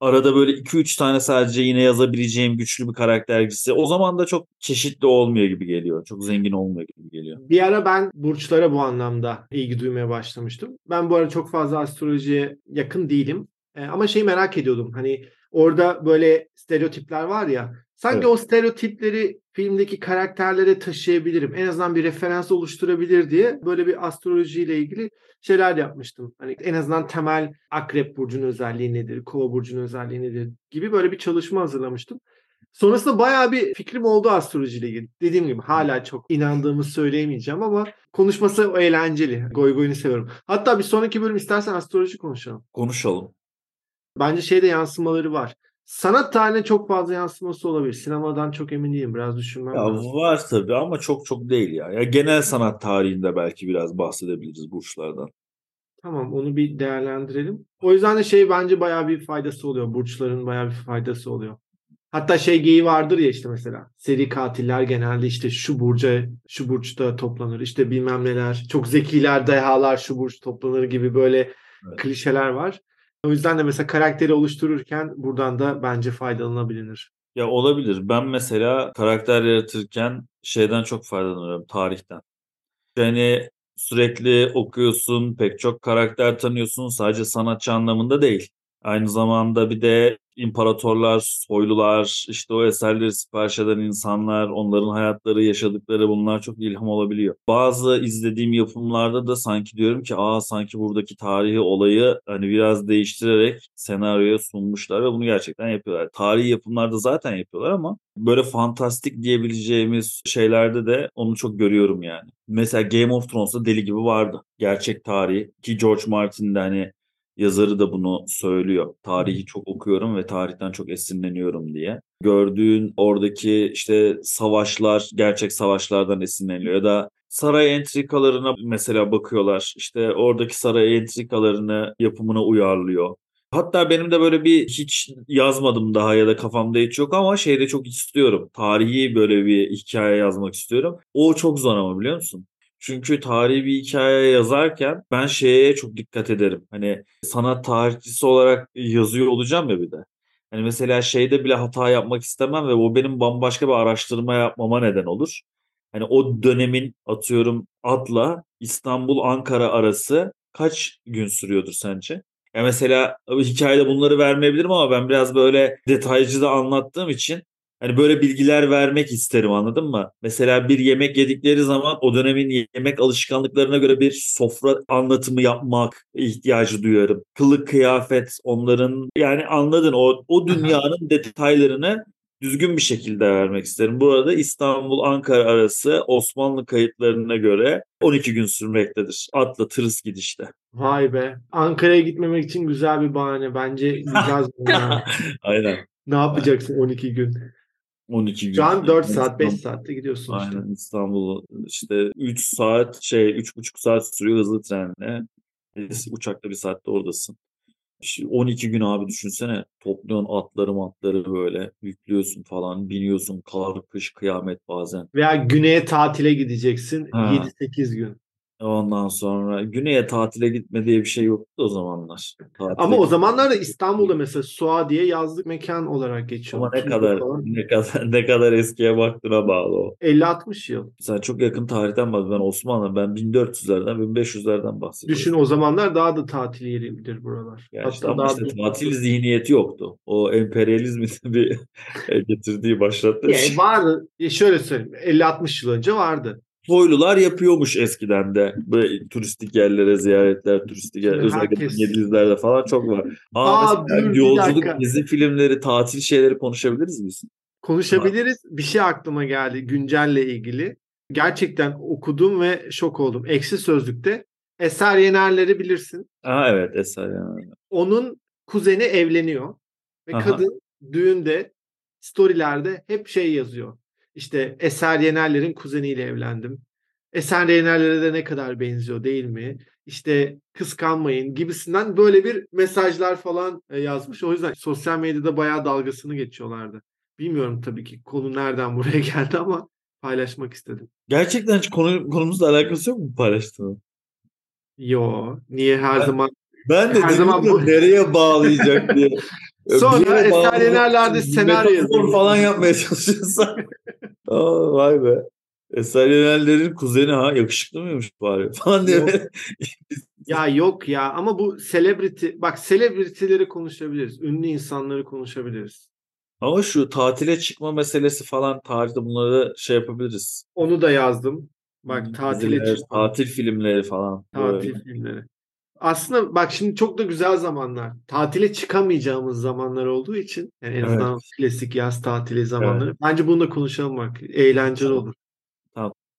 Arada böyle 2-3 tane sadece yine yazabileceğim güçlü bir karakter gitse. O zaman da çok çeşitli olmuyor gibi geliyor. Çok zengin olmuyor gibi geliyor. Bir ara ben burçlara bu anlamda ilgi duymaya başlamıştım. Ben bu arada çok fazla astrolojiye yakın değilim. E, ama şeyi merak ediyordum. Hani orada böyle stereotipler var ya. Sanki Evet. o stereotipleri filmdeki karakterlere taşıyabilirim. En azından bir referans oluşturabilir diye böyle bir astrolojiyle ilgili şeyler yapmıştım. Hani en azından temel akrep burcunun özelliği nedir, kova burcunun özelliği nedir gibi böyle bir çalışma hazırlamıştım. Sonrasında bayağı bir fikrim oldu astrolojiyle ilgili. Dediğim gibi hala çok inandığımı söyleyemeyeceğim ama konuşması eğlenceli. Goy goyunu seviyorum. Hatta bir sonraki bölüm istersen astroloji konuşalım. Konuşalım. Bence şeyde yansımaları var. Sanat tarihine çok fazla yansıması olabilir. Sinemadan çok emin değilim. Biraz düşünmem Ya lazım. var tabii ama çok çok değil ya. Ya genel sanat tarihinde belki biraz bahsedebiliriz burçlardan. Tamam onu bir değerlendirelim. O yüzden de şey bence bayağı bir faydası oluyor. Burçların bayağı bir faydası oluyor. Hatta şey geyiği vardır ya işte mesela. Seri katiller genelde işte şu burca, şu burçta toplanır. İşte bilmem neler. Çok zekiler, dehalar şu burç toplanır gibi böyle Evet. klişeler var. O yüzden de mesela karakteri oluştururken buradan da bence faydalanabilir. Ya olabilir. Ben mesela karakter yaratırken şeyden çok faydalanıyorum. Tarihten. Yani sürekli okuyorsun, pek çok karakter tanıyorsun. Sadece sanatçı anlamında değil. Aynı zamanda bir de imparatorlar, soylular, işte o eserleri sipariş eden insanlar, onların hayatları, yaşadıkları bunlar çok ilham olabiliyor. Bazı izlediğim yapımlarda da sanki diyorum ki aa sanki buradaki tarihi olayı hani biraz değiştirerek senaryoya sunmuşlar ve bunu gerçekten yapıyorlar. Tarihi yapımlarda zaten yapıyorlar ama böyle fantastik diyebileceğimiz şeylerde de onu çok görüyorum yani. Mesela Game of Thrones'ta deli gibi vardı. Gerçek tarihi ki George Martin de hani yazarı da bunu söylüyor. Tarihi çok okuyorum ve tarihten çok esinleniyorum diye. Gördüğün oradaki işte savaşlar gerçek savaşlardan esinleniyor ya da saray entrikalarına mesela bakıyorlar. İşte oradaki saray entrikalarını yapımına uyarlıyor. Hatta benim de böyle bir hiç yazmadım daha ya da kafamda hiç yok ama şeyde çok istiyorum. Tarihi böyle bir hikaye yazmak istiyorum. O çok zor ama biliyor musun? Çünkü tarihi bir hikaye yazarken ben şeye çok dikkat ederim. Hani sanat tarihçisi olarak yazıyor olacağım ya bir de. Hani mesela şeyde bile hata yapmak istemem ve o benim bambaşka bir araştırma yapmama neden olur. Hani o dönemin atıyorum atla İstanbul Ankara arası kaç gün sürüyordur sence? Ya mesela hikayede bunları vermeyebilirim ama ben biraz böyle detaycı da anlattığım için hani böyle bilgiler vermek isterim anladın mı? Mesela bir yemek yedikleri zaman o dönemin yemek alışkanlıklarına göre bir sofra anlatımı yapmak ihtiyacı duyarım. Kılık kıyafet onların yani anladın o o dünyanın detaylarını düzgün bir şekilde vermek isterim. Bu arada İstanbul-Ankara arası Osmanlı kayıtlarına göre 12 gün sürmektedir. Atla tırıs gidişte. Vay be. Ankara'ya gitmemek için güzel bir bahane. Bence güzel. Aynen. ne yapacaksın 12 gün? 12 gün. Şu an 4 saat, 5 İstanbul- saatte gidiyorsun işte. Aynen İstanbul işte 3 saat şey 3,5 saat sürüyor hızlı trenle. Biz Uçakla bir saatte oradasın. İşte 12 gün abi düşünsene topluyorsun atları matları böyle yüklüyorsun falan biniyorsun kar kış kıyamet bazen. Veya güneye tatile gideceksin Ha. 7-8 gün. Ondan sonra güneye tatile gitme diye bir şey yoktu o zamanlar. Tatile Ama o gitme- zamanlarda İstanbul'da mesela Suadiye yazlık mekan olarak geçiyor. ama ne kadar falan. ne kadar ne kadar eskiye baktığına bağlı o. 50-60 yıl. Sen çok yakın tarihten bahsediyorsun. Ben Osmanlı ben 1400'lerden 1500'lerden bahsediyorum. Düşün o zamanlar daha da tatil yeridir buralar. Ya Hatta işte ama daha işte da- tatil zihniyeti yoktu. O emperyalizmin bir getirdiği başlattığı bir şey. Yani vardı. E şöyle söyleyeyim. 50-60 yıl önce vardı. Soylular yapıyormuş eskiden de. Böyle turistik yerlere ziyaretler, turistik yer, özellikle herkes- İngilizlerde falan çok var. Aa, Aa, dur, yolculuk, gezi filmleri, tatil şeyleri konuşabiliriz biz. Konuşabiliriz. Bir şey aklıma geldi güncelle ilgili. Gerçekten okudum ve şok oldum. Ekşi Sözlük'te Eser Yenerler'i bilirsin. Aa evet eser yani. Onun kuzeni evleniyor. Ve Aha. kadın düğünde storylerde hep şey yazıyor. İşte Eser Yenerler'in kuzeniyle evlendim. Eser Yenerler'e de ne kadar benziyor değil mi? İşte kıskanmayın gibisinden böyle bir mesajlar falan e, yazmış. O yüzden sosyal medyada bayağı dalgasını geçiyorlardı. Bilmiyorum tabii ki konu nereden buraya geldi ama paylaşmak istedim. Gerçekten hiç konu, konumuzla alakası yok mu paylaştığın? Yo, niye her Ben- zaman Ben de Her zaman bu- nereye bağlayacak diye. Sonra Eser bağlayacak, Yenerler'de senaryo yazıyor. falan yapmaya çalışıyorsan. Aa, vay be. Yenerler'in kuzeni ha yakışıklı mıymış bari falan diye. Yok. Ya yok ya ama bu celebrity bak celebrity'leri konuşabiliriz. Ünlü insanları konuşabiliriz. Ama şu tatile çıkma meselesi falan tarihte bunları şey yapabiliriz. Onu da yazdım. Bak tatile Diziler, çıkma. Tatil filmleri falan. Tatil Böyle. filmleri. Aslında bak şimdi çok da güzel zamanlar. Tatile çıkamayacağımız zamanlar olduğu için yani en Evet. azından klasik yaz tatili zamanları. Bence bunu da konuşalım bak. Eğlenceli Tamam. olur.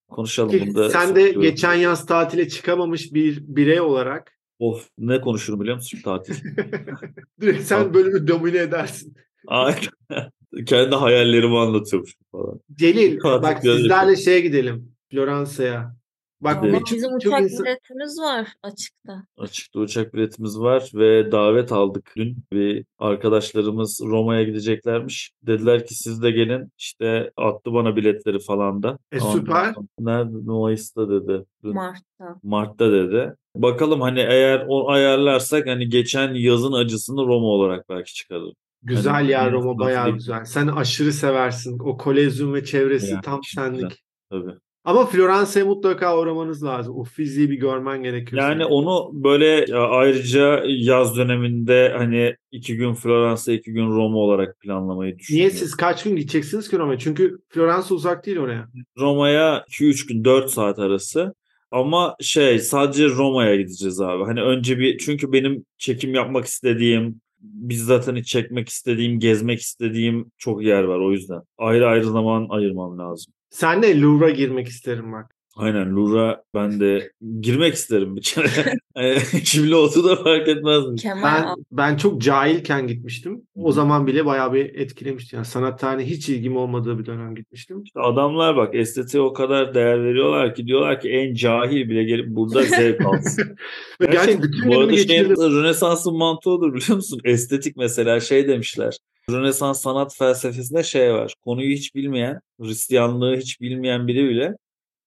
Konuşalım Ki bunu da. sen de geçen yaz tatile çıkamamış bir birey olarak Of ne konuşurum biliyor musun tatil? direkt sen Tamam. bölümü domine edersin. Ay, Kendi hayallerimi anlatıyormuş falan. Celil bak sizlerle şeye gidelim. Floransa'ya. Bak. Ama bizim uçak insan- biletimiz var açıkta. Açıkta uçak biletimiz var ve davet aldık dün. Bir arkadaşlarımız Roma'ya gideceklermiş. Dediler ki siz de gelin. İşte attı bana biletleri falan da. E, Ondan süper. Nerede? Mayıs'ta dedi. Dün Mart'ta. Mart'ta dedi. Bakalım hani eğer o ayarlarsak hani geçen yazın acısını Roma olarak belki çıkarır. Güzel Hani ya Roma bayağı güzel. Sen aşırı seversin. O Kolezyum ve çevresi Yani tam çok senlik. güzel. Tabii. Ama Floransa'ya mutlaka uğramanız lazım. O fiziği bir görmen gerekiyor. Yani senin. onu böyle ya, ayrıca yaz döneminde hani iki gün Floransa, iki gün Roma olarak planlamayı Niye düşünüyorum. siz kaç gün gideceksiniz ki Roma'ya? Çünkü Floransa uzak değil oraya. Roma'ya 2-3 gün 4 saat arası. Ama şey sadece Roma'ya gideceğiz abi. Hani önce bir çünkü benim çekim yapmak istediğim bizzat hani çekmek istediğim, gezmek istediğim çok yer var o yüzden. Ayrı ayrı zaman ayırmam lazım. Sen de Louvre'a girmek isterim bak. Aynen Louvre'a ben de girmek isterim bir kere. Kimli olsa da fark etmez mi? Kemal Ben ben çok cahilken gitmiştim. O zaman bile bayağı bir etkilemişti. Yani sanat tarihine hiç ilgim olmadığı bir dönem gitmiştim. İşte adamlar bak estetiğe o kadar değer veriyorlar ki diyorlar ki en cahil bile gelip burada zevk alsın. Gerçekten bu arada şey. Rönesans'ın mantığı odur biliyor musun? Estetik mesela şey demişler. Rönesans sanat felsefesinde şey var. Konuyu hiç bilmeyen, Hristiyanlığı hiç bilmeyen biri bile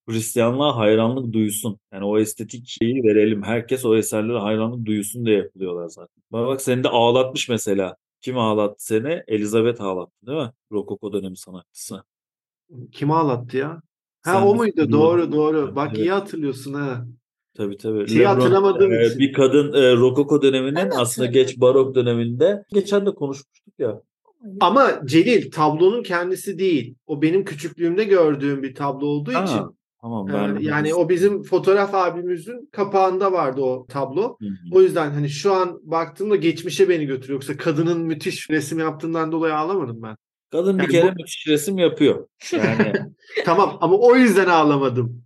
Hristiyanlığa hayranlık duysun. Yani o estetik şeyi verelim. Herkes o eserlere hayranlık duysun diye yapılıyorlar zaten. Bak bak seni de ağlatmış mesela. Kim ağlattı seni? Elizabeth ağlattı değil mi? Rokoko dönemi sanatçısı. Kim ağlattı ya? Ha Sen o muydu? Doğru doğru. Bak Evet. iyi hatırlıyorsun ha. Tabii tabii. Şeyi hatırlamadığım e, için. bir kadın e, Rokoko döneminin de aslında geç barok döneminde geçen de konuşmuştuk ya. Ama Celil tablonun kendisi değil. O benim küçüklüğümde gördüğüm bir tablo olduğu Ha, için. Tamam e, ben yani o bizim fotoğraf albümümüzün kapağında vardı o tablo. Hı hı. O yüzden hani şu an baktığımda geçmişe beni götürüyor. Yoksa kadının müthiş resim yaptığından dolayı ağlamadım ben. Kadın bir Yani kere bu- müthiş resim yapıyor. Yani Tamam ama o yüzden ağlamadım.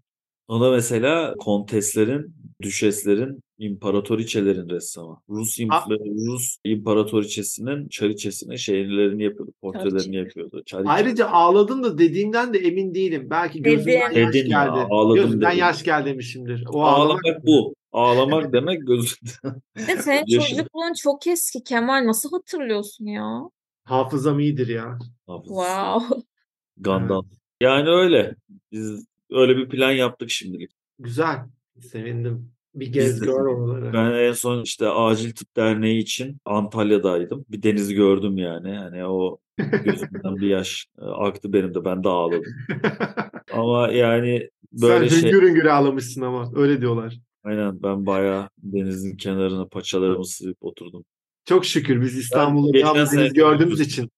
O da mesela konteslerin, düşeslerin, imparatoriçelerin ressamı. Rus A- imp- Rus imparatoriçesinin çariçesinin şeylerini yapıyordu, portrelerini Çariçe. yapıyordu. Çariçe. Ayrıca ağladım da dediğimden de emin değilim. Belki gözümden Dedin. yaş Dedin ya, geldi. ağladım gözümden dedin. yaş geldi demişimdir. O ağlamak, Ağlamak bu. Ağlamak demek gözünde. Bir de senin çocukluğun çok eski Kemal. Nasıl hatırlıyorsun ya? Hafızam iyidir ya. Wow. Gandalf. Yani öyle. Biz öyle bir plan yaptık şimdilik. Güzel. Sevindim. Bir gez gör oraları. Ben en son işte Acil Tıp Derneği için Antalya'daydım. Bir denizi gördüm yani. Hani o gözümden bir yaş e, aktı benim de. Ben de ağladım. Ama yani böyle Sen şey hüngür hüngür ağlamışsın ama. Öyle diyorlar. aynen ben bayağı denizin kenarına paçalarımı sıyıp oturdum. Çok şükür biz devamlı sene deniz gördüğümüz için.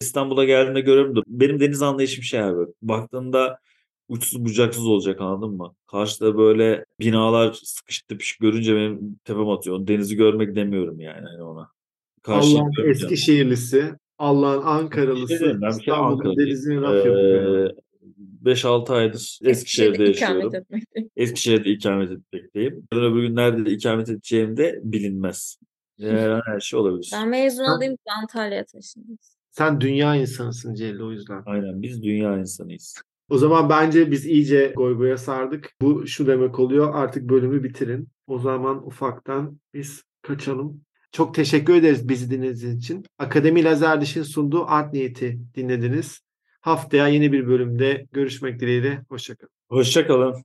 İstanbul'a geldiğimde da benim deniz anlayışım şey abi. Baktığında uçsuz bucaksız olacak anladın mı? Karşıda böyle binalar sıkışık tıpış görünce benim tepem atıyor. Denizi görmek demiyorum yani hani ona. Allah'ın. Eskişehirlisi, Allah'ın Ankaralısı, bir kere İstanbul'un denizini laf yapıyor. Ee, 5-6 aydır Eskişehir'de yaşıyorum. ikamet etmekte. Eskişehir'de ikamet etmekteyim. Yarın öbür gün nerede ikamet edeceğim de bilinmez. Her an her şey olabilir. Ben mezun olayım Antalya'ya taşındım. Sen dünya insanısın Celil o yüzden. Aynen biz dünya insanıyız. O zaman bence biz iyice goygoya sardık. Bu şu demek oluyor artık bölümü bitirin. O zaman ufaktan biz kaçalım. Çok teşekkür ederiz bizi dinlediğiniz için. Akademi Lazerdiş'in sunduğu Art Niyeti dinlediniz. Haftaya yeni bir bölümde görüşmek dileğiyle. Hoşçakalın. Hoşçakalın.